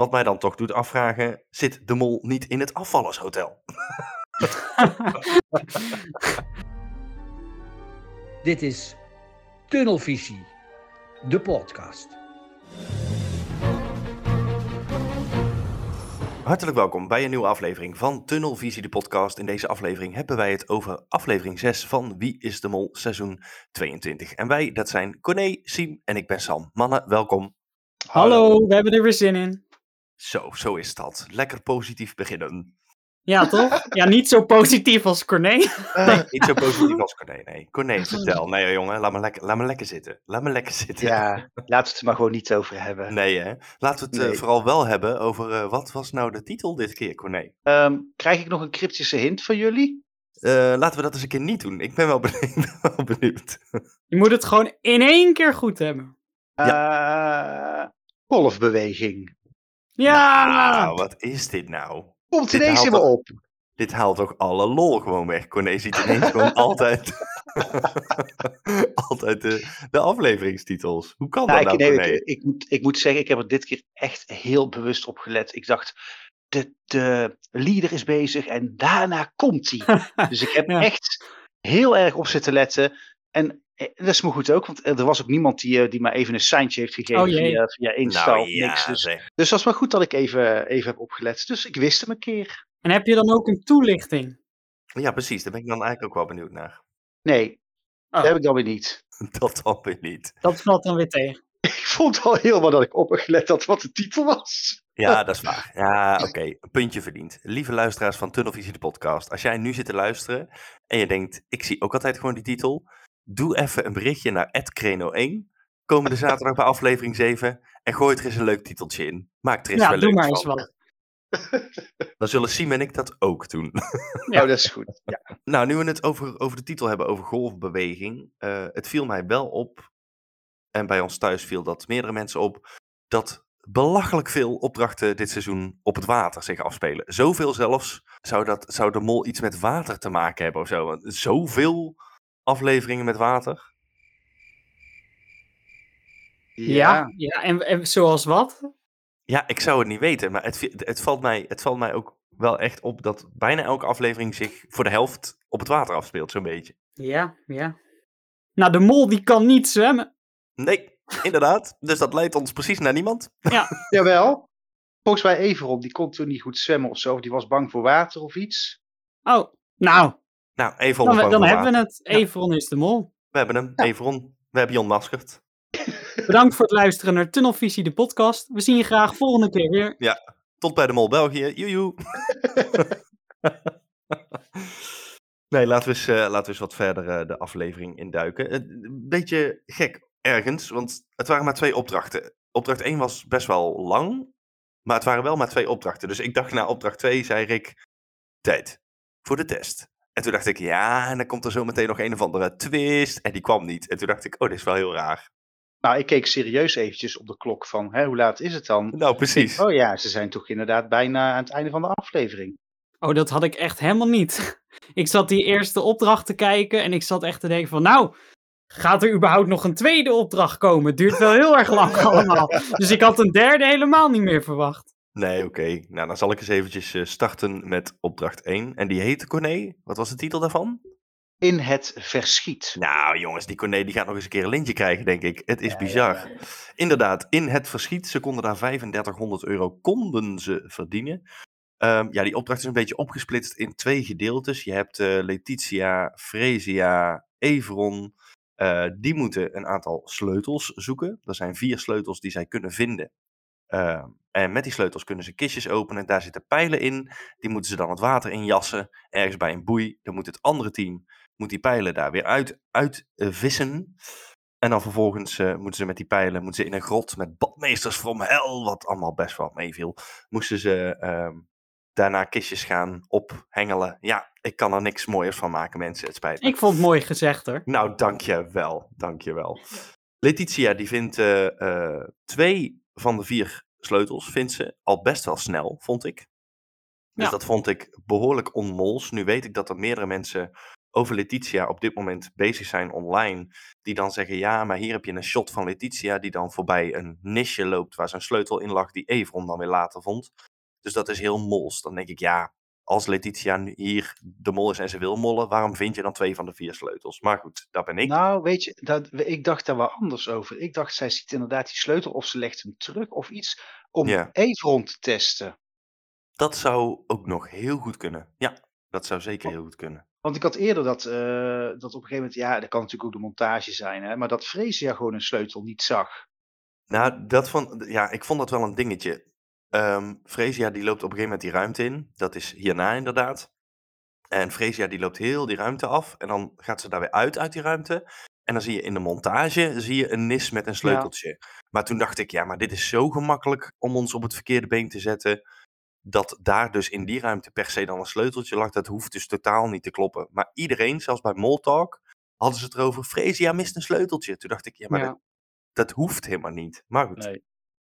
Wat mij dan toch doet afvragen, zit de mol niet in het afvallershotel? Dit is Tunnelvisie, de podcast. Hartelijk welkom bij een nieuwe aflevering van Tunnelvisie, de podcast. In deze aflevering hebben wij het over aflevering 6 van Wie is de Mol, seizoen 22. En wij, dat zijn Corné, Siem en ik ben Sam. Mannen, welkom. Hallo, we hebben er weer zin in. Zo, zo is dat. Lekker positief beginnen. Ja, toch? Ja, niet zo positief als Corné. Nee, niet zo positief als Corné, nee. Corné, vertel. Nee jongen, laat me, lekker, laat me lekker zitten. Laat me lekker zitten. Ja, laten we het er maar gewoon niet over hebben. Nee hè. Laten we het eh, vooral wel hebben over eh, wat was nou de titel dit keer, Corné? Ehm, krijg ik nog een cryptische hint van jullie? Eh, laten we dat eens een keer niet doen. Ik ben wel benieuwd. ik ben wel benieuwd. Je moet het gewoon in één keer goed hebben. Eh, golfbeweging. Ja! Nou, wat is dit nou? Komt Dit ineens in me op. Dit haalt toch alle lol gewoon weg. Corné ziet ineens gewoon altijd, altijd de, de afleveringstitels. Hoe kan Nou, dat ik, nou, nee, Corné? ik, ik, moet, ik moet zeggen, ik heb er dit keer echt heel bewust op gelet. Ik dacht, de, de leader is bezig en daarna komt hij. dus ik heb Ja. echt heel erg op zitten letten. En dat is me goed ook, want er was ook niemand die, eh, die mij even een seintje heeft gegeven Oh via, via Insta nou of ja, niks. Dus, zeg. dus dat is wel goed dat ik even, even heb opgelet. Dus ik wist hem een keer. En heb je dan ook een toelichting? Ja, precies. Daar ben ik dan eigenlijk ook wel benieuwd naar. Nee, Oh. dat heb ik dan weer niet. Dat dan weer niet. Dat valt dan weer tegen. Ik vond al helemaal dat ik op heb gelet had wat de titel was. Ja, dat is waar. Ja, oké. Een puntje verdiend. Lieve luisteraars van Tunnelvisie de podcast. Als jij nu zit te luisteren en je denkt, ik zie ook altijd gewoon die titel. Doe even een berichtje naar @creno1. Komende zaterdag bij aflevering 7. En gooi er eens een leuk titeltje in. Maak er eens Ja, wel doe leuk maar eens wat. Dan zullen Siem en ik dat ook doen. Ja. Oh, dat is goed. Ja. nou, nu we het over, over de titel hebben, over golfbeweging. eh, het viel mij wel op, en bij ons thuis viel dat meerdere mensen op, dat belachelijk veel opdrachten dit seizoen op het water zich afspelen. Zoveel zelfs, zou, dat, zou de mol iets met water te maken hebben of zo? Want Zoveel afleveringen met water. Ja, ja en, en zoals wat? Ja, ik zou het niet weten, maar het, het, valt mij, het valt mij ook wel echt op dat bijna elke aflevering zich voor de helft op het water afspeelt, zo'n beetje. Ja, ja. Nou, de mol die kan niet zwemmen. Nee, inderdaad. Dus dat leidt ons precies naar niemand. Jawel. Volgens mij Everon, die kon toen niet goed zwemmen of zo. Of die was bang voor water of iets. Oh, nou, Nou, even dan, dan hebben we het. Everon is de mol. We hebben hem, Ja. Everon. We hebben je ontmaskerd. Bedankt voor het luisteren naar Tunnelvisie, de podcast. We zien je graag volgende keer weer. Tot bij de Mol België. Joejoe. nee, laten we, eens, eh, laten we eens wat verder eh, de aflevering induiken. Een beetje gek ergens, want het waren maar twee opdrachten. Opdracht 1 was best wel lang, maar het waren wel maar twee opdrachten. Dus ik dacht na opdracht 2, zei Rick, tijd voor de test. En toen dacht ik, ja, en dan komt er zo meteen nog een of andere twist. En die kwam niet. En toen dacht ik, oh, dit is wel heel raar. Nou, ik keek serieus eventjes op de klok van, hè, hoe laat is het dan? Nou, precies. Oh ja, ze zijn toch inderdaad bijna aan het einde van de aflevering. Oh, dat had ik echt helemaal niet. Ik zat die eerste opdracht te kijken en ik zat echt te denken van, nou, gaat er überhaupt nog een tweede opdracht komen? Het duurt wel heel erg lang allemaal. Dus ik had een derde helemaal niet meer verwacht. Nee, oké. Nou, dan zal ik eens eventjes eh, starten met opdracht 1. En die heette Corné. Wat was de titel daarvan? In het verschiet. Nou, jongens, die Corné die gaat nog eens een keer een lintje krijgen, denk ik. Het is bizar. Inderdaad, in het verschiet. Ze konden daar 3500 euro konden ze verdienen. Ehm, ja, die opdracht is een beetje opgesplitst in twee gedeeltes. Je hebt eh, Letitia, Fresia, Everon. Eh, die moeten een aantal sleutels zoeken. Er zijn vier sleutels die zij kunnen vinden. Ehm, en met die sleutels kunnen ze kistjes openen. Daar zitten pijlen in. Die moeten ze dan het water in jassen. Ergens bij een boei. Dan moet het andere team moet die pijlen daar weer uit, uit vissen. En dan vervolgens eh, moeten ze met die pijlen moeten ze in een grot met badmeesters from hell, wat allemaal best wel meeviel. Moesten ze ehm, daarna kistjes gaan ophengelen. Ja, ik kan er niks mooiers van maken, mensen. Het spijt me. Ik vond het mooi gezegd hoor. Nou, dankjewel. Dankjewel. Letitia, die vindt eh, eh, twee van de vier sleutels, vindt ze al best wel snel, vond ik. Dus Ja. dat vond ik behoorlijk onmols. Nu weet ik dat er meerdere mensen over Letitia op dit moment bezig zijn online. Die dan zeggen, ja, maar hier heb je een shot van Letitia die dan voorbij een nisje loopt waar zijn sleutel in lag die Evron dan weer later vond. Dus dat is heel mols. Dan denk ik, ja, als Letitia nu hier de mol is en ze wil mollen, waarom vind je dan twee van de vier sleutels? Maar goed, dat ben ik. Nou, weet je, dat, ik dacht daar wel anders over. Ik dacht, zij ziet inderdaad die sleutel of ze legt hem terug of iets om Ja. Evron te testen. Dat zou ook nog heel goed kunnen. Ja, dat zou zeker heel goed kunnen. Want ik had eerder dat, eh, dat op een gegeven moment, ja, dat kan natuurlijk ook de montage zijn, hè, maar dat Freesia gewoon een sleutel niet zag. Nou, dat van, ja, ik vond dat wel een dingetje. Ehm Freesia die loopt op een gegeven moment die ruimte in. Dat is hierna inderdaad. En Freesia die loopt heel die ruimte af. En dan gaat ze daar weer uit uit die ruimte. En dan zie je in de montage zie je een nis met een sleuteltje. Maar toen dacht ik, ja, maar dit is zo gemakkelijk om ons op het verkeerde been te zetten. Dat daar dus in die ruimte per se dan een sleuteltje lag. Dat hoeft dus totaal niet te kloppen. Maar iedereen, zelfs bij Moltalk, hadden ze het erover. Freesia mist een sleuteltje. Toen dacht ik, ja, maar Ja. Dat, dat hoeft helemaal niet. Maar goed. Nee.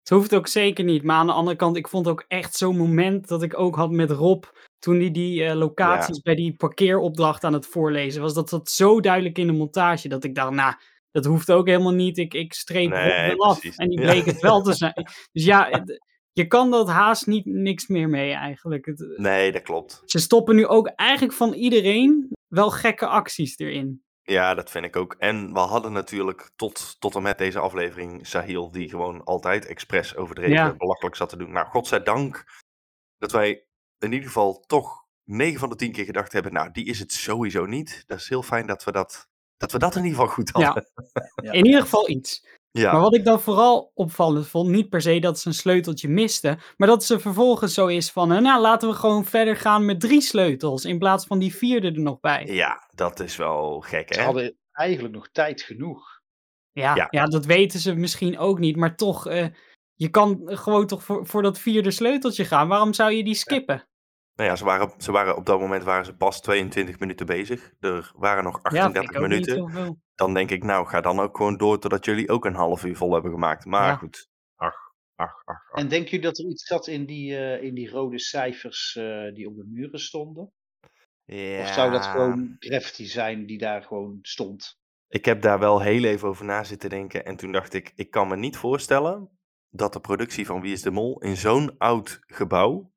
Het hoeft ook zeker niet. Maar aan de andere kant, ik vond ook echt zo'n moment dat ik ook had met Rob. Toen hij die eh, locaties bij die parkeeropdracht aan het voorlezen was. Dat zat zo duidelijk in de montage. Dat ik dacht, nou, dat hoeft ook helemaal niet. Ik, ik streep Nee, Rob wel af. En die Ja. bleek het wel te zijn. Dus ja, het- je kan dat haast niet niks meer mee eigenlijk. Het, Nee, dat klopt. ze stoppen nu ook eigenlijk van iedereen wel gekke acties erin. Ja, dat vind ik ook. En we hadden natuurlijk tot, tot en met deze aflevering Sahil, die gewoon altijd expres overdreven Ja. belachelijk zat te doen. Nou, godzijdank dat wij in ieder geval toch 9 van de 10 keer gedacht hebben, nou, die is het sowieso niet. Dat is heel fijn dat we dat, dat, we dat in ieder geval goed Ja. hadden. Ja. In ieder geval iets. Ja, Maar wat ik dan vooral opvallend vond, niet per se dat ze een sleuteltje miste, maar dat ze vervolgens zo is van, eh, nou laten we gewoon verder gaan met drie sleutels in plaats van die vierde er nog bij. ja, dat is wel gek, Ze hè? hadden eigenlijk nog tijd genoeg. Ja, Ja. ja. dat weten ze misschien ook niet, maar toch, eh, je kan gewoon toch voor, voor dat vierde sleuteltje gaan. Waarom zou je die skippen? Nou ja, ze waren, ze waren op dat moment waren ze pas 22 minuten bezig. Er waren nog Ja, vind 38 ik ook niet minuten. Dan denk ik, nou, ga dan ook gewoon door totdat jullie ook een half uur vol hebben gemaakt. Maar Ja. goed, ach, ach, ach, ach. En denken jullie dat er iets zat in die, eh, in die rode cijfers eh, die op de muren stonden? Of zou dat Ja. gewoon graffiti zijn die daar gewoon stond? Ik heb daar wel heel even over na zitten denken. En toen dacht ik, ik kan me niet voorstellen dat de productie van Wie is de Mol in zo'n oud gebouw,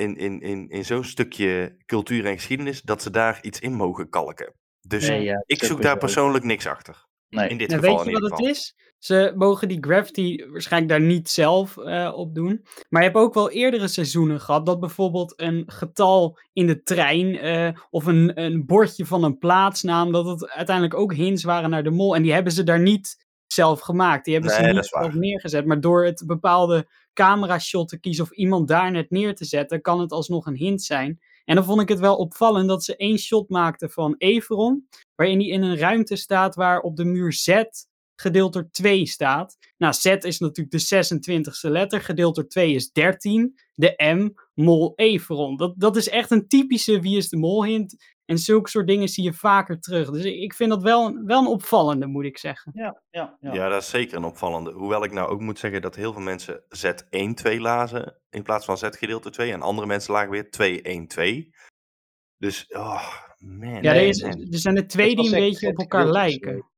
in, in, in, in zo'n stukje cultuur en geschiedenis, dat ze daar iets in mogen kalken. Dus Nee, ja, ik zoek daar persoonlijk niks achter. Nee. In dit Nou, geval weet je in wat ieder het geval. is? Ze mogen die gravity waarschijnlijk daar niet zelf eh, op doen. Maar je hebt ook wel eerdere seizoenen gehad dat bijvoorbeeld een getal in de trein eh, of een, een bordje van een plaatsnaam, dat het uiteindelijk ook hints waren naar de mol. En die hebben ze daar niet zelf gemaakt. Die hebben Nee, ze dat niet is waar. zelf neergezet. Maar door het bepaalde camera shot te kiezen of iemand daar net neer te zetten, kan het alsnog een hint zijn. En dan vond ik het wel opvallend dat ze één shot maakten van Everon, waarin hij in een ruimte staat waar op de muur Z gedeeld door 2 staat. Nou, Z is natuurlijk de 26e letter, gedeeld door 2 is 13. De M, mol Everon. Dat, dat is echt een typische wie is de mol hint. En zulke soort dingen zie je vaker terug. Dus ik vind dat wel, een- wel een opvallende, moet ik zeggen. Ja, ja, ja. Ja, dat is zeker een opvallende. Hoewel ik nou ook moet zeggen dat heel veel mensen Z1-2 lazen in plaats van Z gedeelte 2. En andere mensen lagen weer 2-1-2. Dus, oh, man. Ja, er, is, er zijn er twee die een beetje op elkaar lijken.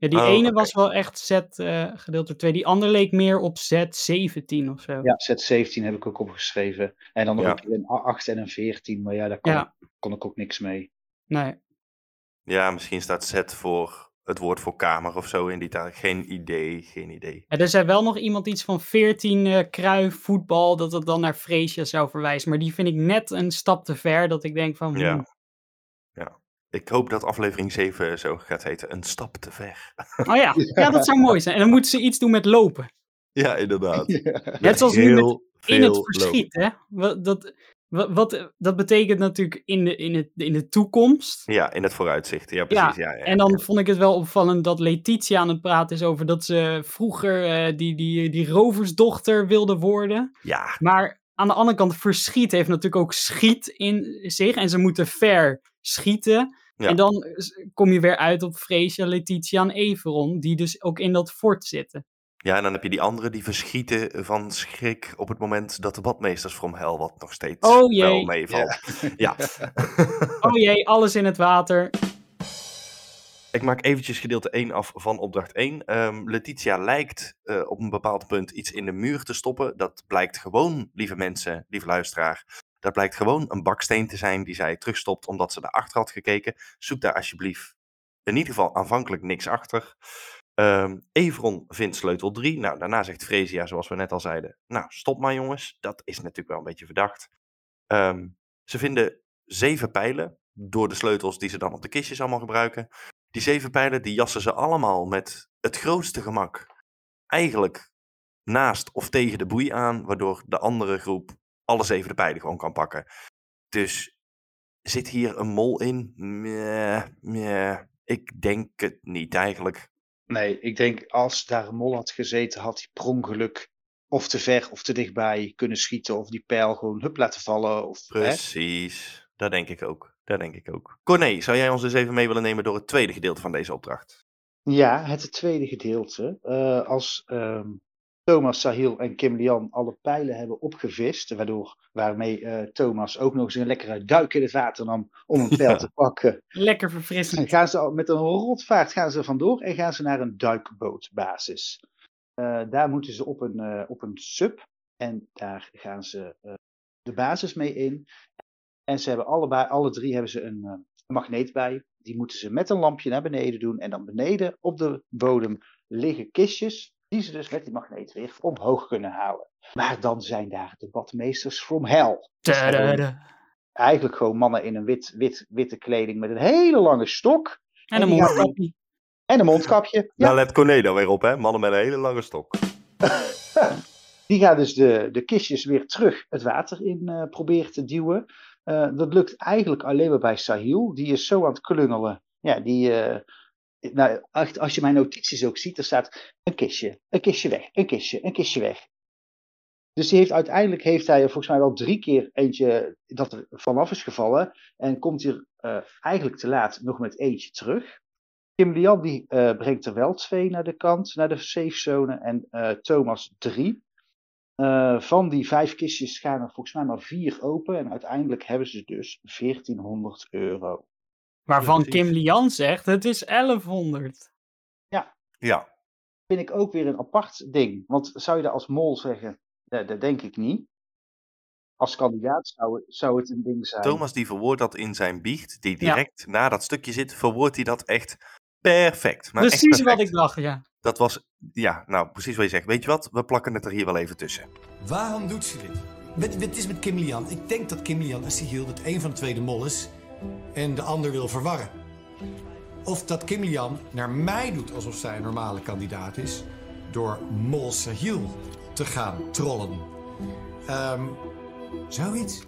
Ja, die Oh, ene was wel echt Z eh, gedeeld door 2. Die andere leek meer op Z17 of zo. Ja, Z17 heb ik ook opgeschreven. En dan nog Ja. een keer een 8 en een 14, maar ja, daar kon, Ja. Ik, kon ik ook niks mee. Nee. Ja, misschien staat Z voor het woord voor kamer of zo in die taal. Geen idee, geen idee. Ja, er zei wel nog iemand iets van 14 eh kruif, voetbal, dat het dan naar Freesia zou verwijzen. Maar die vind ik net een stap te ver, dat ik denk van... Ja. Ik hoop dat aflevering 7 zo gaat heten. Een stap te ver. Oh ja. ja, dat zou mooi zijn. En dan moeten ze iets doen met lopen. Ja, inderdaad. Net zoals nu met Heel In het veel verschiet, hè. Wat, dat, wat, dat betekent natuurlijk in de, in, het, in de toekomst. Ja, in het vooruitzicht. Ja, precies. Ja, ja, En dan vond ik het wel opvallend dat Letitia aan het praten is over dat ze vroeger eh, die, die, die roversdochter wilde worden. ja, Maar aan de andere kant, verschiet heeft natuurlijk ook schiet in zich. En ze moeten ver schieten. Ja. En dan kom je weer uit op Freesia, Letitia en Everon, die dus ook in dat fort zitten. Ja, en dan heb je die anderen die verschieten van schrik op het moment dat de badmeesters from hell, wat nog steeds Oh wel jee. meevalt. Ja. Oh jee, alles in het water. Ik maak eventjes gedeelte 1 af van opdracht 1. Ehm, Letitia lijkt eh, op een bepaald punt iets in de muur te stoppen. Dat blijkt gewoon, lieve mensen, lieve luisteraar, dat blijkt gewoon een baksteen te zijn die zij terugstopt omdat ze daarachter had gekeken. Zoek daar alsjeblieft in ieder geval aanvankelijk niks achter. Ehm Evron vindt sleutel 3. Nou, daarna zegt Fresia, zoals we net al zeiden, nou, stop maar jongens. Dat is natuurlijk wel een beetje verdacht. Ehm, ze vinden zeven pijlen door de sleutels die ze dan op de kistjes allemaal gebruiken. Die zeven pijlen die jassen ze allemaal met het grootste gemak eigenlijk naast of tegen de boei aan, waardoor de andere groep alle zeven de pijlen gewoon kan pakken. Dus zit hier een mol in? Meh, meh, ik denk het niet eigenlijk. Nee, ik denk als daar een mol had gezeten, had hij per ongeluk of te ver of te dichtbij kunnen schieten. Of die pijl gewoon hup laten vallen. Of, hè? Precies, dat denk ik ook. Dat denk ik ook. Corné, zou jij ons eens even mee willen nemen door het tweede gedeelte van deze opdracht? Ja, het tweede gedeelte. Eh, als ehm, Thomas, Sahil en Kim Lian alle pijlen hebben opgevist, waardoor, waarmee eh, Thomas ook nog eens een lekkere duik in het water nam om een pijl Ja. te pakken, Lekker verfrissend. gaan ze al met een rotvaart gaan ze vandoor en gaan ze naar een duikbootbasis. Eh, daar moeten ze op een, eh, op een sub en daar gaan ze eh, de basis mee in. En ze hebben allebei, alle drie hebben ze een, eh, een magneet bij. Die moeten ze met een lampje naar beneden doen. En dan beneden op de bodem liggen kistjes. Die ze dus met die magneet weer omhoog kunnen halen. Maar dan zijn daar de badmeesters from hell. Tadada. Eigenlijk gewoon mannen in een wit, wit, witte kleding met een hele lange stok. En een mondkapje. En een mondkapje. Ja, Nou, let Corné dan weer op, hè? Mannen met een hele lange stok. Die gaan dus de, de kistjes weer terug het water in eh, proberen te duwen. Eh, dat lukt eigenlijk alleen maar bij Sahil. Die is zo aan het klungelen. Ja, die. eh, nou, echt, als je mijn notities ook ziet, er staat een kistje, een kistje weg, een kistje, een kistje weg. Dus die heeft, uiteindelijk heeft hij er volgens mij wel drie keer eentje dat er vanaf is gevallen. En komt hier eh, eigenlijk te laat nog met eentje terug. Kim Lian die brengt er wel twee naar de kant, naar de safe zone. En Thomas drie. Eh, van die vijf kistjes gaan er volgens mij maar vier open. En uiteindelijk hebben ze dus 1400 euro. Waarvan. Kim Lian zegt, het is 1100. Ja, Vind ik ook weer een apart ding. Want zou je dat als mol zeggen? Nee, dat denk ik niet. Als kandidaat zou het, zou het een ding zijn. Thomas die verwoordt dat in zijn biecht, die Ja. direct na dat stukje zit, verwoordt hij dat echt perfect. Maar echt Precies wat ik dacht, ja. Dat was, ja, nou, precies wat je zegt. Weet je wat? We plakken het er hier wel even tussen. Waarom doet ze dit? Wat, wat is met Kim Lian? Ik denk dat Kim Lian en Sigil dat een van de twee de mol is en de ander wil verwarren. Of dat Kim Lian naar mij doet alsof zij een normale kandidaat is door mol Sahil te gaan trollen. Ehm, zoiets?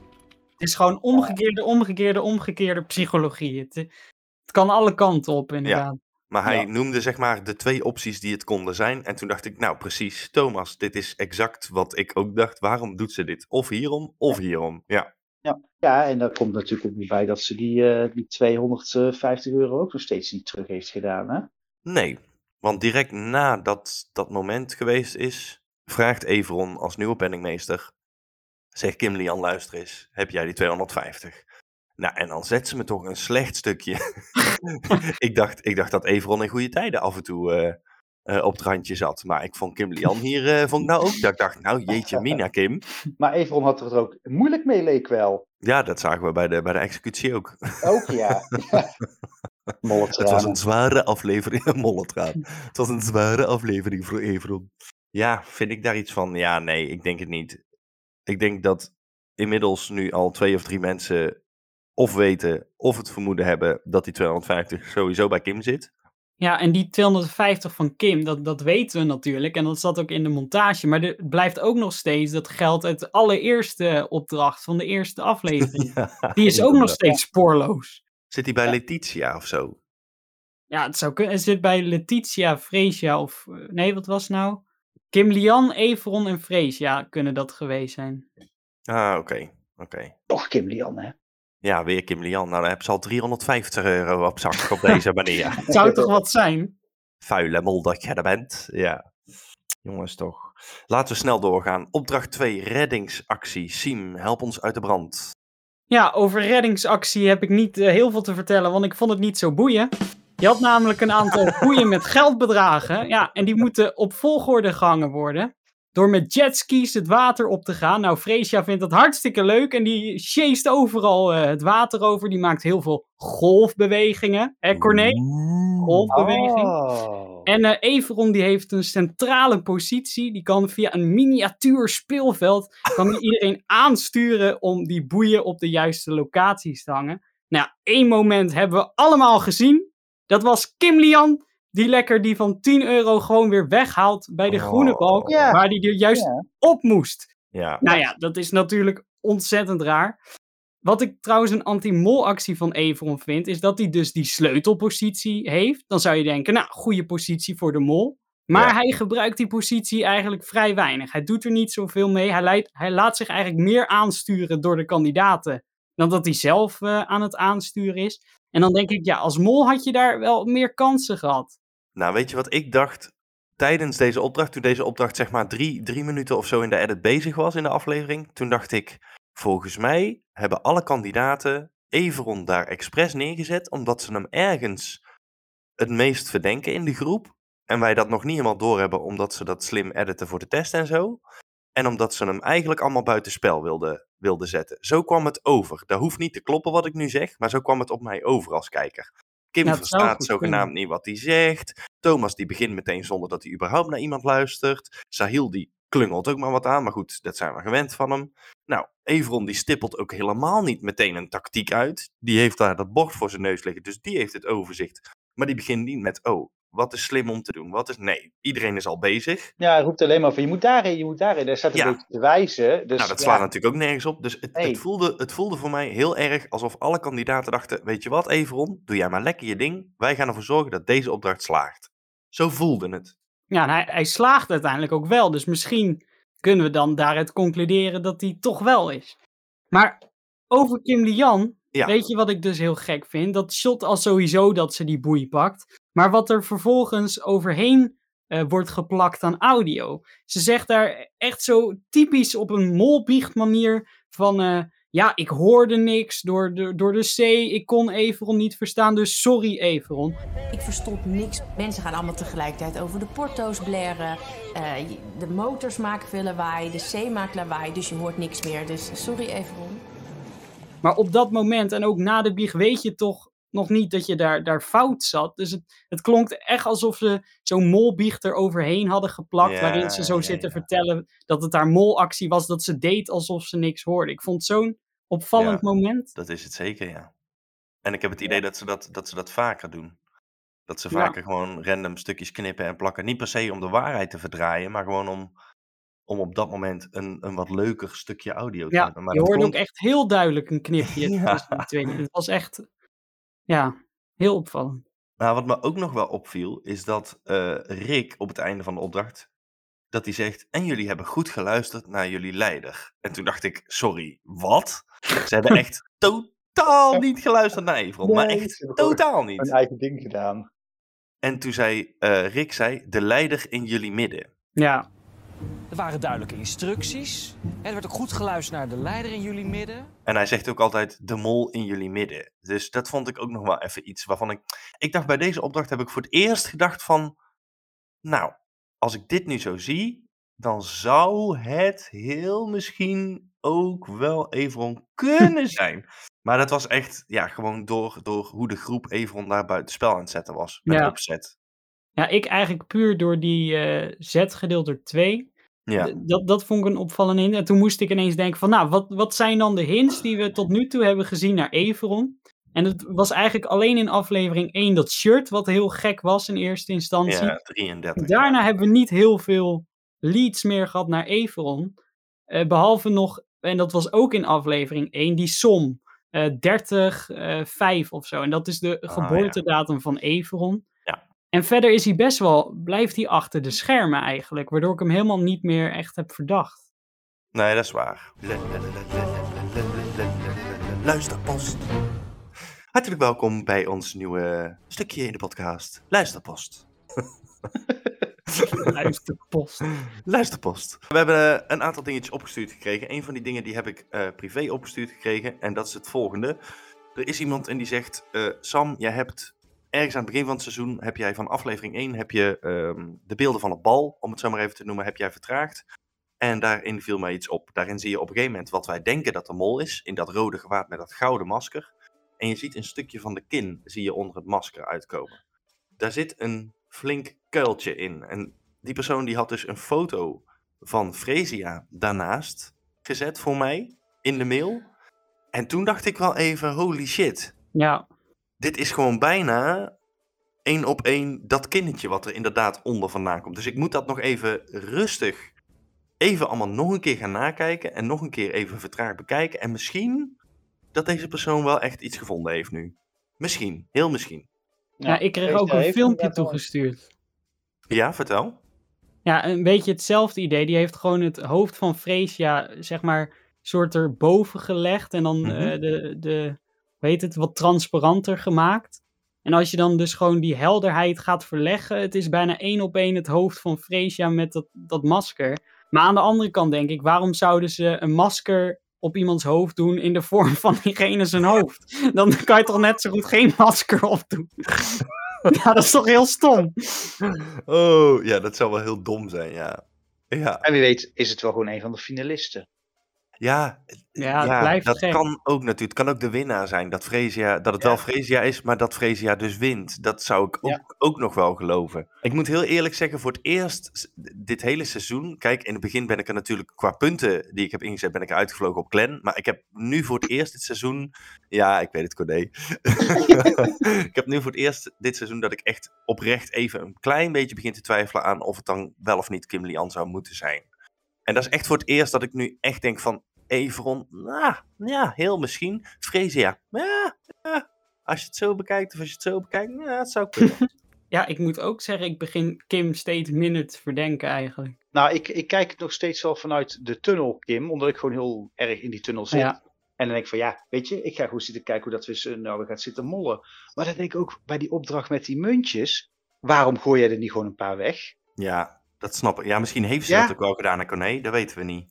Het is gewoon omgekeerde, omgekeerde, omgekeerde psychologie. Het, het kan alle kanten op, inderdaad. Maar hij Ja. noemde zeg maar de twee opties die het konden zijn. En toen dacht ik, nou precies, Thomas, dit is exact wat ik ook dacht. Waarom doet ze dit? Of hierom, of hierom. Ja, Ja, ja, en daar komt natuurlijk ook nog bij dat ze die, eh, die 250 euro ook nog steeds niet terug heeft gedaan. Hè? nee. Want direct nadat dat moment geweest is, vraagt Everon als nieuwe penningmeester. Zegt Kim Lian, luister eens, heb jij die 250? Nou, en dan zet ze me toch een slecht stukje. ik, dacht, ik dacht dat Everon in goede tijden af en toe eh, eh, op het randje zat. Maar ik vond Kim Lian hier, eh, vond ik nou ook, dat ik dacht, nou jeetje mina Kim. Maar Everon had er ook moeilijk mee, leek wel. Ja, dat zagen we bij de, bij de executie ook. Ook ja. Molle Het was een zware aflevering, molletraan. Het was een zware aflevering voor Everon. Ja, vind ik daar iets van? Ja, nee, ik denk het niet. Ik denk dat inmiddels nu al twee of drie mensen of weten of het vermoeden hebben dat die 250 sowieso bij Kim zit. Ja, en die 250 van Kim, dat, dat weten we natuurlijk. En dat zat ook in de montage. Maar er blijft ook nog steeds dat geld uit de allereerste opdracht van de eerste aflevering. Ja, Die is ook nog steeds spoorloos. Zit hij bij Letitia of zo? Ja, het zou kunnen. Het zit bij Letitia, Freesia of... eh, Nee, wat was het nou? Kim Lian, Everon en Freesia kunnen dat geweest zijn. Ah, oké. oké. Toch Kim Lian, hè? Ja, weer Kim Lian. Nou, dan heb ze al 350 euro op zak op deze manier. Het zou toch wat zijn? Vuile mol dat je er bent. Ja. Jongens toch. Laten we snel doorgaan. Opdracht 2, reddingsactie. Siem, help ons uit de brand. Ja, over reddingsactie heb ik niet eh, heel veel te vertellen, want ik vond het niet zo boeien. Je had namelijk een aantal boeien met geldbedragen. Ja, en die moeten op volgorde gehangen worden. Door met jetskis het water op te gaan. Nou, Freesia vindt dat hartstikke leuk. En die chased overal eh, het water over. Die maakt heel veel golfbewegingen. Hè, Corné? Golfbeweging. Oh. En eh Everon die heeft een centrale positie. Die kan via een miniatuur speelveld kan iedereen aansturen om die boeien op de juiste locaties te hangen. Nou, één moment hebben we allemaal gezien. Dat was Kim Lian, die lekker die van 10 euro gewoon weer weghaalt bij de groene balk, Ja. waar die er juist Ja. op moest. Ja, Nou ja, dat is natuurlijk ontzettend raar. Wat ik trouwens een anti-mol-actie van Everon vind, is dat hij dus die sleutelpositie heeft. Dan zou je denken, nou, goede positie voor de mol. Maar Ja. hij gebruikt die positie eigenlijk vrij weinig. Hij doet er niet zoveel mee. Hij, leidt, hij laat zich eigenlijk meer aansturen door de kandidaten dan dat hij zelf eh, aan het aansturen is. En dan denk ik, ja, als mol had je daar wel meer kansen gehad. Nou, weet je wat ik dacht tijdens deze opdracht? Toen deze opdracht zeg maar drie, drie minuten of zo in de edit bezig was in de aflevering. Toen dacht ik, volgens mij hebben alle kandidaten Everon daar expres neergezet. Omdat ze hem ergens het meest verdenken in de groep. En wij dat nog niet helemaal doorhebben omdat ze dat slim editen voor de test en zo. En omdat ze hem eigenlijk allemaal buitenspel wilden, wilden zetten. Zo kwam het over. Dat hoeft niet te kloppen wat ik nu zeg, maar zo kwam het op mij over als kijker. Kim verstaat zogenaamd niet wat hij zegt. Thomas die begint meteen zonder dat hij überhaupt naar iemand luistert. Sahil die klungelt ook maar wat aan, maar goed, dat zijn we gewend van hem. Nou, Everon die stippelt ook helemaal niet meteen een tactiek uit. Die heeft daar dat bord voor zijn neus liggen, dus die heeft het overzicht. Maar die begint niet met, oh, wat is slim om te doen? Wat is... Nee, iedereen is al bezig. Ja, hij roept alleen maar van je moet daarheen, je moet daarheen. Daar staat een Ja. beetje te wijzen. Dus, nou, dat ja, slaat natuurlijk ook nergens op. Dus het, Nee. het, voelde, het voelde voor mij heel erg alsof alle kandidaten dachten: Weet je wat, Everon, doe jij maar lekker je ding. Wij gaan ervoor zorgen dat deze opdracht slaagt. Zo voelde het. Ja, en hij, hij slaagt uiteindelijk ook wel. Dus misschien kunnen we dan daaruit concluderen dat hij toch wel is. Maar over Kim Lian, Ja. weet je wat ik dus heel gek vind? Dat shot al sowieso dat ze die boei pakt. Maar wat er vervolgens overheen eh, wordt geplakt aan audio. Ze zegt daar echt zo typisch op een molbiecht manier van... eh, ja, ik hoorde niks door de, door de C. Ik kon Everon niet verstaan, dus sorry Everon. Ik verstond niks. Mensen gaan allemaal tegelijkertijd over de porto's blaren. Eh, de motors maken veel lawaai. De C maakt lawaai. Dus je hoort niks meer. Dus sorry Everon. Maar op dat moment en ook na de biecht weet je toch nog niet dat je daar, daar fout zat. Dus het, het klonk echt alsof ze zo'n molbiecht er overheen hadden geplakt. Ja, waarin ze zo ja, zitten ja. vertellen dat het haar molactie was. Dat ze deed alsof ze niks hoorde. Ik vond het zo'n opvallend moment. Dat is het zeker, ja. En ik heb het idee dat, ze dat, dat ze dat vaker doen. Dat ze vaker gewoon random stukjes knippen en plakken. Niet per se om de waarheid te verdraaien, maar gewoon om, om op dat moment een, een wat leuker stukje audio te Ja, hebben. Maar je hoorde ook echt heel duidelijk een knipje. Het was echt, ja, heel opvallend. Nou, wat me ook nog wel opviel, is dat eh, Rick op het einde van de opdracht, dat hij zegt, en jullie hebben goed geluisterd naar jullie leider. En toen dacht ik, sorry, wat? Ze hebben echt totaal niet geluisterd naar Evron, maar echt totaal niet. eigen ding gedaan. En toen zei eh, Rick, zei, de leider in jullie midden. Ja, Er waren duidelijke instructies. Er werd ook goed geluisterd naar de leider in jullie midden. En hij zegt ook altijd de mol in jullie midden. Dus dat vond ik ook nog wel even iets waarvan ik... Ik dacht bij deze opdracht heb ik voor het eerst gedacht van... Nou, als ik dit nu zo zie, dan zou het heel misschien ook wel Evron kunnen zijn. Maar dat was echt, ja, gewoon door, door hoe de groep Evron daar buiten spel aan het zetten was. Met Ja. opzet. ja, ik eigenlijk puur door die eh, Z gedeeld door 2. Ja, Dat, dat vond ik een opvallende hint. En toen moest ik ineens denken van, nou, wat, wat zijn dan de hints die we tot nu toe hebben gezien naar Everon? En het was eigenlijk alleen in aflevering 1 dat shirt, wat heel gek was in eerste instantie. ja 33. Daarna hebben we niet heel veel leads meer gehad naar Everon. Eh, behalve nog, en dat was ook in aflevering 1, die som. eh 30, eh 5 of zo. En dat is de Ah, geboortedatum van Everon. En verder is hij best wel, blijft hij achter de schermen eigenlijk, waardoor ik hem helemaal niet meer echt heb verdacht. Nee, dat is waar. Luisterpost. Hartelijk welkom bij ons nieuwe stukje in de podcast. Luisterpost. Luisterpost. Luisterpost. We hebben eh, een aantal dingetjes opgestuurd gekregen. Een van die dingen die heb ik eh, privé opgestuurd gekregen. En dat is het volgende. Er is iemand en die zegt: eh, Sam, jij hebt ergens aan het begin van het seizoen... heb jij van aflevering 1 heb je, ehm, de beelden van het bal... om het zo maar even te noemen, heb jij vertraagd. En daarin viel mij iets op. Daarin zie je op een gegeven moment wat wij denken dat de mol is. In dat rode gewaad met dat gouden masker. En je ziet een stukje van de kin zie je onder het masker uitkomen. Daar zit een flink kuiltje in. En die persoon die had dus een foto van Fresia daarnaast gezet voor mij in de mail. En toen dacht ik wel even, holy shit. Ja, Dit is gewoon bijna één op één dat kindertje wat er inderdaad onder vandaan komt. Dus ik moet dat nog even rustig, even allemaal nog een keer gaan nakijken. En nog een keer even vertraagd bekijken. En misschien dat deze persoon wel echt iets gevonden heeft nu. Misschien, heel misschien. ja, ik kreeg ook een filmpje toegestuurd. Ja, vertel. Ja, een beetje hetzelfde idee. Die heeft gewoon het hoofd van Freesia, zeg maar, soort erboven gelegd. En dan Mhm. eh, de, de, heet het, wat transparanter gemaakt. En als je dan dus gewoon die helderheid gaat verleggen, het is bijna één op één het hoofd van Freesia met dat, dat masker. Maar aan de andere kant denk ik, waarom zouden ze een masker op iemands hoofd doen in de vorm van diegene zijn hoofd? Dan kan je toch net zo goed geen masker opdoen? ja, dat is toch heel stom? Oh, ja, dat zou wel heel dom zijn, ja. Ja, En wie weet is het wel gewoon een van de finalisten. Ja, Ja, het blijft dat kan ook natuurlijk. Het kan ook de winnaar zijn. Dat, Fresia, dat het Ja. wel Fresia is, maar dat Fresia dus wint. Dat zou ik ook, Ja. ook nog wel geloven. Ik moet heel eerlijk zeggen, voor het eerst dit hele seizoen... Kijk, in het begin ben ik er natuurlijk qua punten die ik heb ingezet... ben ik uitgevlogen op Glen. Maar ik heb nu voor het eerst dit seizoen... Ja, ik weet het, Corné. ik heb nu voor het eerst dit seizoen dat ik echt oprecht even een klein beetje begin te twijfelen aan... of het dan wel of niet Kim Lian zou moeten zijn. En dat is echt voor het eerst dat ik nu echt denk van... Everon, nou, ja, heel misschien. Fresia, ja, ja, als je het zo bekijkt of als je het zo bekijkt, ja, het zou kunnen. Ja, ik moet ook zeggen, ik begin Kim steeds minder te verdenken eigenlijk. Nou, ik, ik kijk het nog steeds wel vanuit de tunnel, Kim. Omdat ik gewoon heel erg in die tunnel zit. Ja. En dan denk ik van ja, weet je, ik ga gewoon zitten kijken hoe dat we ze- nou we gaan zitten mollen. Maar dan denk ik ook bij die opdracht met die muntjes. Waarom gooi jij er niet gewoon een paar weg? ja, dat snap ik. Ja, misschien heeft ze Ja. dat ook wel gedaan aan Corné, dat weten we niet.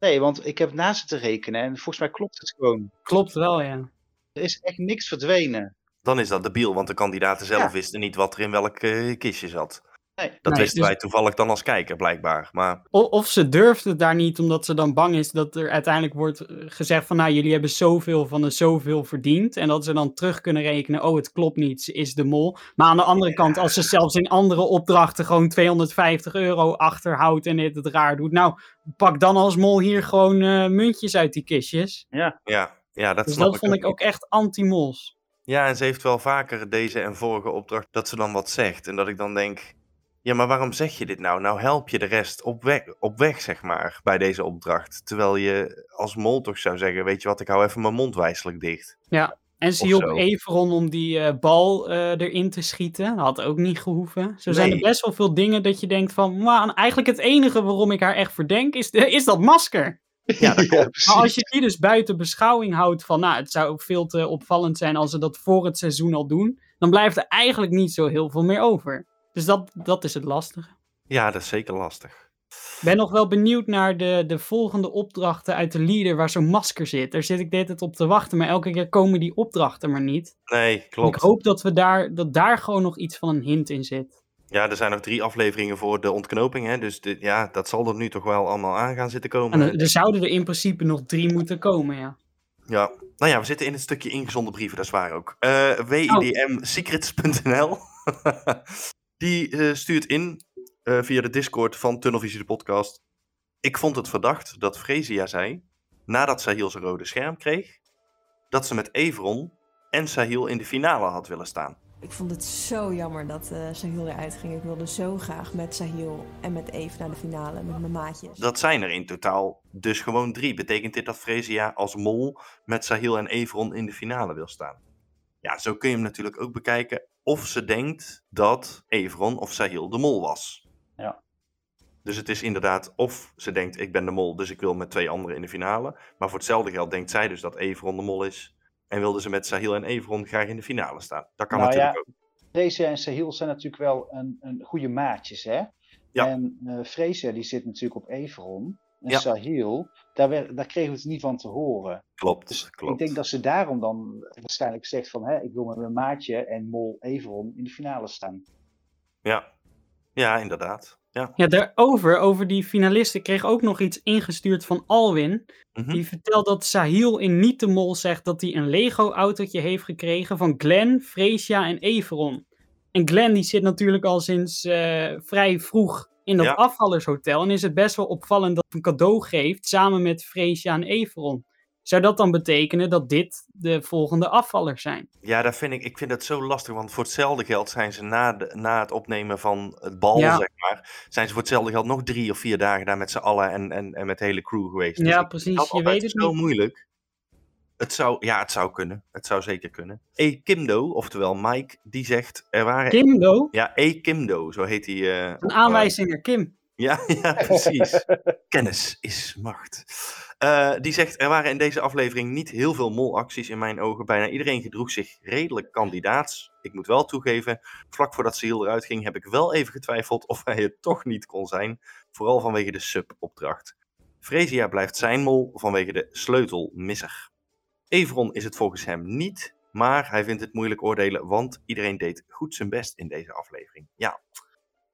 Nee, want ik heb na zitten rekenen en volgens mij klopt het gewoon. Klopt wel, ja. Er is echt niks verdwenen. Dan is dat debiel, want de kandidaten zelf Ja. wisten niet wat er in welk kistje zat. Nee. Dat Nee, wisten dus- wij toevallig dan als kijker, blijkbaar. Maar Of ze durft het daar niet, omdat ze dan bang is dat er uiteindelijk wordt eh, gezegd van, nou, jullie hebben zoveel van de zoveel verdiend. En dat ze dan terug kunnen rekenen, oh, het klopt niet, ze is de mol. Maar aan de andere kant, als ze zelfs in andere opdrachten gewoon 250 euro achterhoudt en dit het raar doet. Nou, pak dan als mol hier gewoon eh, muntjes uit die kistjes. ja, ja dat Dus snap dat vond ik niet. ook echt anti-mols. Ja, en ze heeft wel vaker deze en vorige opdracht dat ze dan wat zegt. En dat ik dan denk, ja, maar waarom zeg je dit nou? Nou help je de rest op weg, op weg zeg maar, bij deze opdracht. Terwijl je als mol toch zou zeggen, weet je wat, ik hou even mijn mond wijselijk dicht. En ze hielp. Everon om die eh, bal eh, erin te schieten. Dat had ook niet gehoeven. Zo zijn er best wel veel dingen dat je denkt van... "Maar eigenlijk het enige waarom ik haar echt verdenk is, de- is dat masker. Ja, dat precies. Maar als je die dus buiten beschouwing houdt van... Nou, het zou ook veel te opvallend zijn als ze dat voor het seizoen al doen. Dan blijft er eigenlijk niet zo heel veel meer over. Dus dat, dat is het lastige. Ja, dat is zeker lastig. Ik ben nog wel benieuwd naar de, de volgende opdrachten uit de leader waar zo'n masker zit. Daar zit ik de hele tijd op te wachten, maar elke keer komen die opdrachten maar niet. Nee, klopt. Ik hoop dat, we daar, dat daar gewoon nog iets van een hint in zit. Ja, er zijn nog drie afleveringen voor de ontknoping, hè. Dus dit, ja, dat zal er nu toch wel allemaal aan gaan zitten En komen. er, er zouden er in principe nog drie moeten komen, ja. Ja, nou ja, we zitten in het stukje ingezonde brieven, dat is waar ook. WIDMsecrets.nl Die eh, stuurt in eh, via de Discord van Tunnelvisie de podcast. Ik vond het verdacht dat Fresia zei, nadat Sahil zijn rode scherm kreeg, dat ze met Everon en Sahil in de finale had willen staan. Ik vond het zo jammer dat eh Sahil eruit ging. Ik wilde zo graag met Sahil en met Eve naar de finale, met mijn maatjes. Dat zijn er in totaal dus gewoon drie. Betekent dit dat Fresia als mol met Sahil en Everon in de finale wil staan? Ja, zo kun je hem natuurlijk ook bekijken of ze denkt dat Everon of Sahil de mol was. Ja. Dus het is inderdaad of ze denkt ik ben de mol, dus ik wil met twee anderen in de finale. Maar voor hetzelfde geld denkt zij dus dat Everon de mol is. En wilde ze met Sahil en Everon graag in de finale staan. Dat kan Nou natuurlijk ja, ook. Freesia en Sahil zijn natuurlijk wel een, een goede maatjes, hè? Ja. En eh Freesia die zit natuurlijk op Everon. En Ja. Sahil, daar, daar kregen we het niet van te horen. Klopt, Dus klopt. ik denk dat ze daarom dan waarschijnlijk zegt van... Hè, ik wil met mijn maatje en Mol Everon in de finale staan. Ja. ja, inderdaad. Ja. Ja, daarover, over die finalisten, kreeg ook nog iets ingestuurd van Alwin. Mhm. Die vertelt dat Sahil in Niet de Mol zegt dat hij een Lego-autootje heeft gekregen van Glenn, Freesia en Everon. En Glenn die zit natuurlijk al sinds eh, vrij vroeg in dat Ja. afvallershotel. En is het best wel opvallend dat een cadeau geeft samen met Freesia en Everon. Zou dat dan betekenen dat dit de volgende afvallers zijn? Ja, dat vind ik, ik vind het zo lastig, want voor hetzelfde geld zijn ze na, de, na het opnemen van het bal, Ja. zeg maar, zijn ze voor hetzelfde geld nog drie of vier dagen daar met z'n allen en, en, en met de hele crew geweest. Dus Ja, precies, dat je weet het zo niet. moeilijk. Het zou, ja, het zou kunnen. Het zou zeker kunnen. E. Kimdo, oftewel Mike, die zegt, er waren... Kimdo? Ja, E. Kimdo, zo heet hij. eh, Een aanwijzing naar Kim. Ja, ja, precies. Kennis is macht. Eh, die zegt, er waren in deze aflevering niet heel veel molacties in mijn ogen. Bijna iedereen gedroeg zich redelijk kandidaats. Ik moet wel toegeven, vlak voordat Seel eruit ging, heb ik wel even getwijfeld of hij het toch niet kon zijn. Vooral vanwege de sub-opdracht. Fresia blijft zijn mol vanwege de sleutelmisser. Everon is het volgens hem niet, maar hij vindt het moeilijk oordelen, want iedereen deed goed zijn best in deze aflevering. Ja,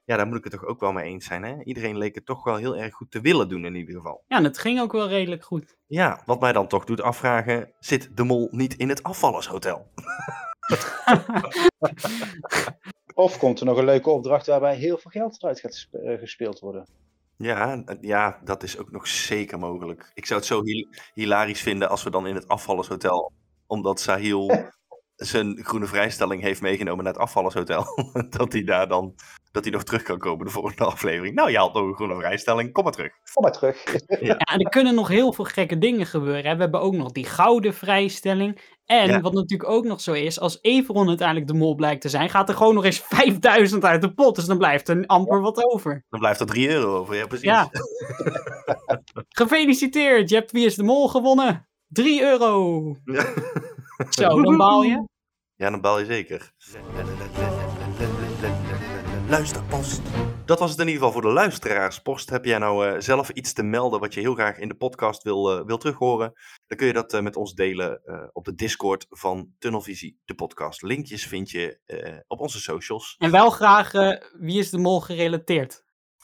ja, daar moet ik het toch ook wel mee eens zijn. Hè? Iedereen leek het toch wel heel erg goed te willen doen in ieder geval. Ja, en het ging ook wel redelijk goed. Ja, wat mij dan toch doet afvragen, zit de mol niet in het afvallershotel? Of komt er nog een leuke opdracht waarbij heel veel geld eruit gaat eh, gespeeld worden? Ja, eh, ja, dat is ook nog zeker mogelijk. Ik zou het zo hil- hilarisch vinden als we dan in het afvallershotel, omdat Sahil zijn groene vrijstelling heeft meegenomen naar het afvallershotel, dat hij daar dan, dat hij nog terug kan komen de volgende aflevering. Nou, je had nog een groene vrijstelling, kom maar terug. Kom maar terug. Ja, en er kunnen nog heel veel gekke dingen gebeuren. Hè. We hebben ook nog die gouden vrijstelling. En Ja. wat natuurlijk ook nog zo is, als Everon uiteindelijk de mol blijkt te zijn, gaat er gewoon nog eens 5000 uit de pot. Dus dan blijft er amper wat over. Dan blijft er 3 euro over, ja precies. Ja. Gefeliciteerd, je hebt Wie is de Mol gewonnen. 3 euro. Zo, dan baal je. Ja, dan baal je zeker. Luisterpost. Dat was het in ieder geval voor de luisteraarspost. Heb jij nou eh, zelf iets te melden wat je heel graag in de podcast wil, eh, wil terughoren? Dan kun je dat eh, met ons delen eh, op de Discord van Tunnelvisie, de podcast. Linkjes vind je eh, op onze socials. En wel graag eh, Wie is de Mol gerelateerd.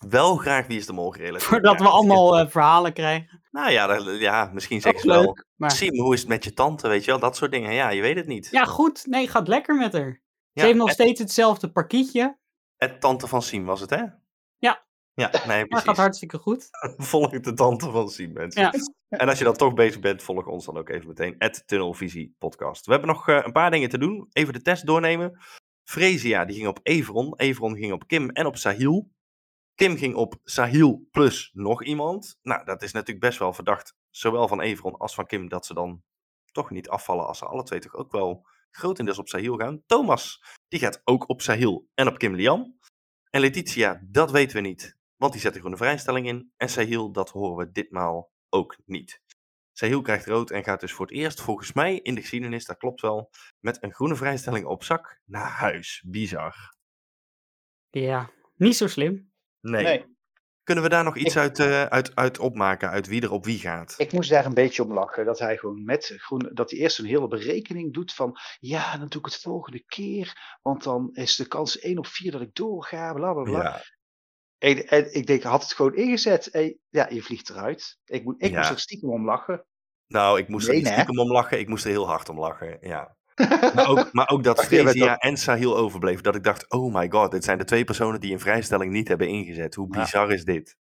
Wel graag wie is de mol gerelateerd. Voordat we allemaal eh, verhalen krijgen. Nou ja, dat- ja misschien zeggen ze wel. leuk. Maar... Sim, hoe is het met je tante? Weet je wel, dat soort dingen. Ja, je weet het niet. Ja, goed. Nee, gaat lekker met haar. Ja, Ze heeft nog het- steeds hetzelfde parkietje. Het tante van Siem was het, hè? Ja. Ja, nee, Maar precies. gaat hartstikke goed. Volg de tante van Siem, mensen. Ja. En als je dan toch bezig bent, volg ons dan ook even meteen. Het Tunnelvisie podcast. We hebben nog eh, een paar dingen te doen. Even de test doornemen. Fresia, die ging op Everon. Everon ging op Kim en op Sahil. Kim ging op Sahil plus nog iemand. Nou, dat is natuurlijk best wel verdacht. Zowel van Everon als van Kim. Dat ze dan toch niet afvallen als ze alle twee toch ook wel grotendeels op Sahil gaan. Thomas, die gaat ook op Sahil en op Kim Lian. En Letitia, dat weten we niet. Want die zet gewoon een vrijstelling in. En Sahil, dat horen we ditmaal ook niet. Sahil krijgt rood en gaat dus voor het eerst, volgens mij in de geschiedenis, dat klopt wel, met een groene vrijstelling op zak naar huis. Bizar. Ja, niet zo slim. Nee. Nee. Kunnen we daar nog iets Ik- uit, eh, uit, uit opmaken, uit wie er op wie gaat? Ik moest daar een beetje om lachen. Dat hij gewoon met groen. Dat hij eerst een hele berekening doet van. Ja, dan doe ik het volgende keer. Want dan is de kans 1 op 4 dat ik doorga. Bla bla bla. Ja, En, en ik denk, had het gewoon ingezet. En, ja, je vliegt eruit. Ik, moet, ik Ja. moest er stiekem om lachen. nou, ik moest er Nee, niet stiekem om lachen, ik moest er heel hard om lachen, ja. Maar ook, maar ook dat dat- en Sahil overbleef, dat ik dacht, oh my god, dit zijn de twee personen die een vrijstelling niet hebben ingezet. Hoe Ja. bizar is dit?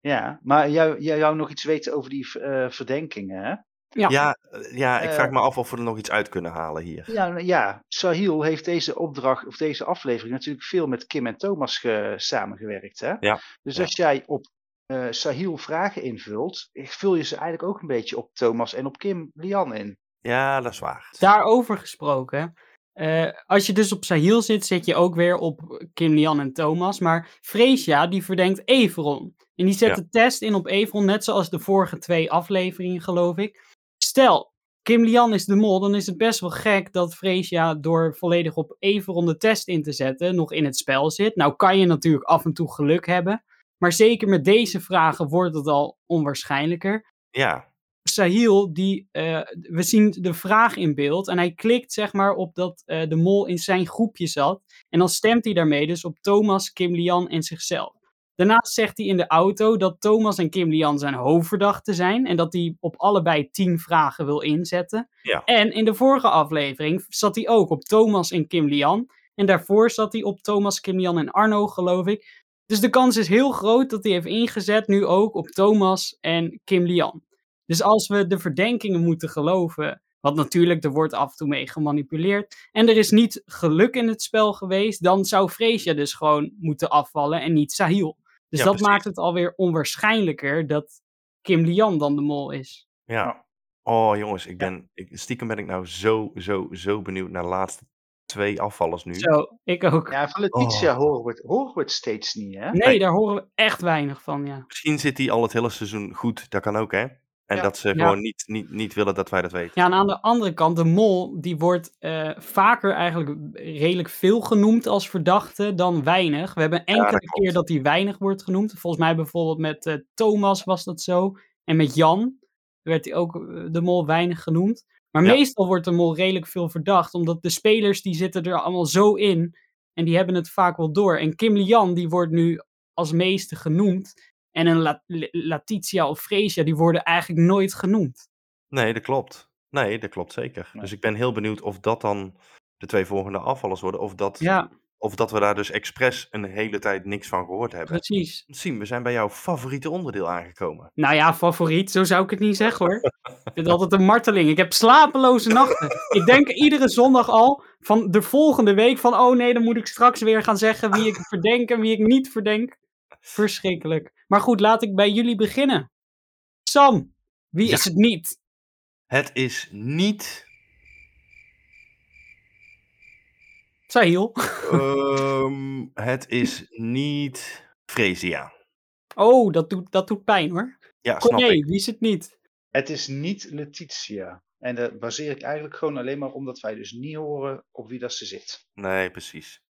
Ja, maar jij, jij jou nog iets weten over die eh, verdenkingen, hè? Ja. Ja, eh, ja ik Eh, vraag me af of we er nog iets uit kunnen halen hier. Ja, nou ja, Sahil heeft deze opdracht, of deze aflevering natuurlijk veel met Kim en Thomas ge- samengewerkt, hè? Ja, Dus ja. als jij op eh Sahil vragen invult, vul je ze eigenlijk ook een beetje op Thomas en op Kim Lian in. Ja, dat is waar. Daarover gesproken. eh, als je dus op Sahil zit, zit je ook weer op Kim Lian en Thomas. Maar Freesia, die verdenkt Everon. En die zet Ja. de test in op Everon, net zoals de vorige twee afleveringen, geloof ik. Stel, Kim Lian is de mol, dan is het best wel gek dat Freesia door volledig op even ronde test in te zetten nog in het spel zit. Nou kan je natuurlijk af en toe geluk hebben, maar zeker met deze vragen wordt het al onwaarschijnlijker. Ja, Sahil, die, eh, we zien de vraag in beeld en hij klikt zeg maar op dat eh, de mol in zijn groepje zat. En dan stemt hij daarmee dus op Thomas, Kim Lian en zichzelf. Daarnaast zegt hij in de auto dat Thomas en Kim Lian zijn hoofdverdachten zijn en dat hij op allebei tien vragen wil inzetten. Ja. En in de vorige aflevering zat hij ook op Thomas en Kim Lian. En daarvoor zat hij op Thomas, Kim Lian en Arno, geloof ik. Dus de kans is heel groot dat hij heeft ingezet nu ook op Thomas en Kim Lian. Dus als we de verdenkingen moeten geloven, wat natuurlijk, er wordt af en toe mee gemanipuleerd, en er is niet geluk in het spel geweest, dan zou Freesia dus gewoon moeten afvallen en niet Sahil. Dus Ja, dat precies. maakt het alweer onwaarschijnlijker dat Kim Lian dan de mol is. ja. Oh jongens, ik ben, ik, stiekem ben ik nou zo, zo, zo benieuwd naar de laatste twee afvallers nu. Zo, ik ook. Ja, van Letitia horen, we het, horen we het steeds niet, hè? Nee, daar horen we echt weinig van, ja. Misschien zit hij al het hele seizoen goed, dat kan ook hè. En Ja. dat ze Ja. gewoon niet, niet, niet willen dat wij dat weten. Ja, en aan de andere kant, de mol, die wordt eh, vaker eigenlijk redelijk veel genoemd als verdachte dan weinig. We hebben Ja, enkele dat keer dat hij weinig wordt genoemd. Volgens mij bijvoorbeeld met eh, Thomas was dat zo. En met Jan werd hij ook eh, de mol weinig genoemd. Maar Ja. meestal wordt de mol redelijk veel verdacht, omdat de spelers die zitten er allemaal zo in. En die hebben het vaak wel door. En Kim Lian, die wordt nu als meeste genoemd. En een La- La- Letitia of Freesia, die worden eigenlijk nooit genoemd. Nee, dat klopt. Nee, dat klopt zeker. Nee. Dus ik ben heel benieuwd of dat dan de twee volgende afvallers worden. Of dat, Ja, of dat we daar dus expres een hele tijd niks van gehoord hebben. precies. Siem, we zijn bij jouw favoriete onderdeel aangekomen. Nou ja, favoriet, zo zou ik het niet zeggen hoor. Ik vind altijd een marteling. Ik heb slapeloze nachten. Ik denk iedere zondag al van de volgende week van, oh nee, dan moet ik straks weer gaan zeggen wie ik verdenk en wie ik niet verdenk. Verschrikkelijk. Maar goed, laat ik bij jullie beginnen. Sam, wie Ja. is het niet? Het is niet. Sahil. ehm, het is niet. Freesia. Oh, dat doet, dat doet pijn hoor. Ja, snap ik. wie is het niet? Het is niet Letitia. En dat baseer ik eigenlijk gewoon alleen maar omdat wij dus niet horen op wie dat ze zit. Nee, precies.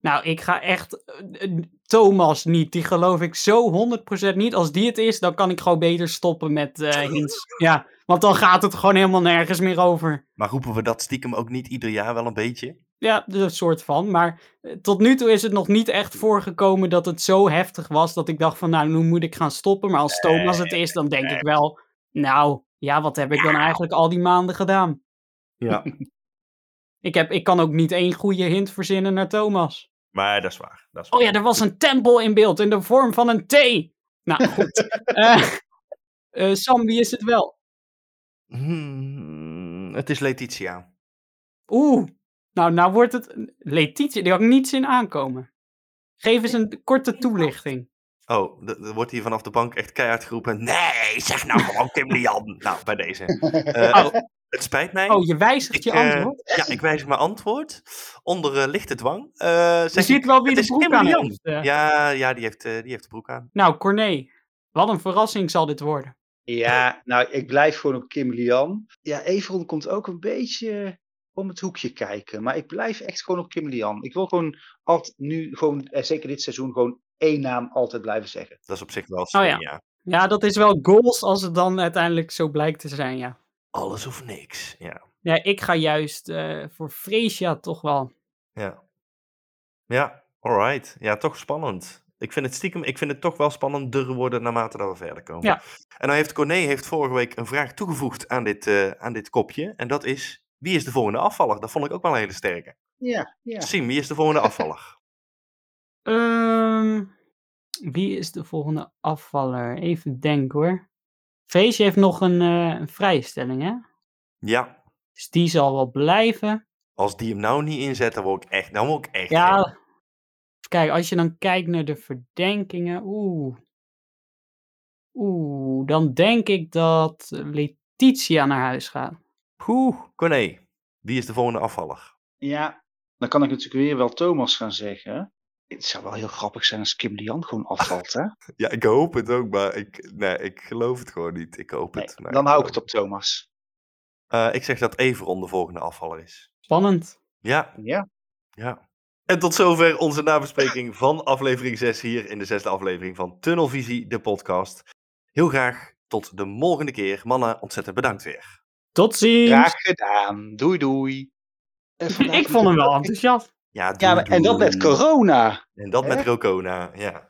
Nou, ik ga echt. eh, eh, Thomas niet. Die geloof ik zo 100% niet. Als die het is, dan kan ik gewoon beter stoppen met eh hints. Ja, want dan gaat het gewoon helemaal nergens meer over. Maar roepen we dat stiekem ook niet ieder jaar wel een beetje? Ja, een soort van. Maar tot nu toe is het nog niet echt voorgekomen dat het zo heftig was. Dat ik dacht van, nou, nu moet ik gaan stoppen. Maar als Thomas het is, dan denk ik wel. Nou, ja, wat heb ik dan eigenlijk al die maanden gedaan? Ja. Ik, heb, ik kan ook niet één goede hint verzinnen naar Thomas. Maar dat is waar. Dat is Oh waar. ja, er was een tempel in beeld in de vorm van een T. Nou, goed. Eh, eh, Sam, wie is het wel? Hmm, het is Letitia. Oeh. Nou, nou wordt het... Letitia, die had ik niet zien aankomen. Geef eens een korte toelichting. Oh, er wordt hier vanaf de bank echt keihard geroepen. Nee, zeg nou gewoon Kim Lian. Nou, bij deze. Eh, Oh. Het spijt mij. Oh, je wijzigt je Ik, eh, antwoord? Ja, ik wijzig mijn antwoord. Onder eh, lichte dwang. Eh, Je ziet ik, wel wie de broek Kim aan Lian. heeft. Ja, ja die, heeft, eh, die heeft de broek aan. Nou, Corné. Wat een verrassing zal dit worden. Ja, nou, ik blijf gewoon op Kim Lian. Ja, Everon komt ook een beetje om het hoekje kijken. Maar ik blijf echt gewoon op Kim Lian. Ik wil gewoon altijd nu, gewoon, eh, zeker dit seizoen, gewoon één naam altijd blijven zeggen. Dat is op zich wel Oh slim, ja. ja. Ja, dat is wel goals als het dan uiteindelijk zo blijkt te zijn, ja. Alles of niks. Ja. Ja, ik ga juist eh, voor Freesia toch wel. Ja. Ja, alright. Ja, toch spannend. Ik vind het stiekem, ik vind het toch wel spannender worden naarmate dat we verder komen. Ja. En dan heeft Corné heeft vorige week een vraag toegevoegd aan dit, eh, aan dit kopje. En dat is, wie is de volgende afvaller? Dat vond ik ook wel een hele sterke. Ja, ja. Siem, wie is de volgende afvaller? Ehm, wie is de volgende afvaller? Even denken hoor. Feestje heeft nog een, eh, een vrijstelling, hè? ja, Dus die zal wel blijven. als die hem nou niet inzet, dan word ik echt, dan word ik echt Ja. Kijk, als je dan kijkt naar de verdenkingen. Oeh. Oeh, dan denk ik dat Letitia naar huis gaat. Oeh, Corné, wie is de volgende afvaller? Ja, dan kan ik natuurlijk weer wel Thomas gaan zeggen. Het zou wel heel grappig zijn als Kim Lian gewoon afvalt, hè? Ja, ik hoop het ook, maar ik, nee, ik geloof het gewoon niet. Ik hoop Nee, het. Nee, dan hou ik het op Thomas. Eh, ik zeg dat Everon de volgende afvaller is. Spannend. Ja, Ja. ja. En tot zover onze nabespreking van aflevering 6 hier in de zesde aflevering van Tunnelvisie, de podcast. Heel graag tot de volgende keer. Mannen, ontzettend bedankt weer. Tot ziens. Graag gedaan. Doei doei. En vandaag Ik vond hem wel enthousiast. Ja, Ja, maar- en dat met corona. En dat Hè? met Rocona, ja.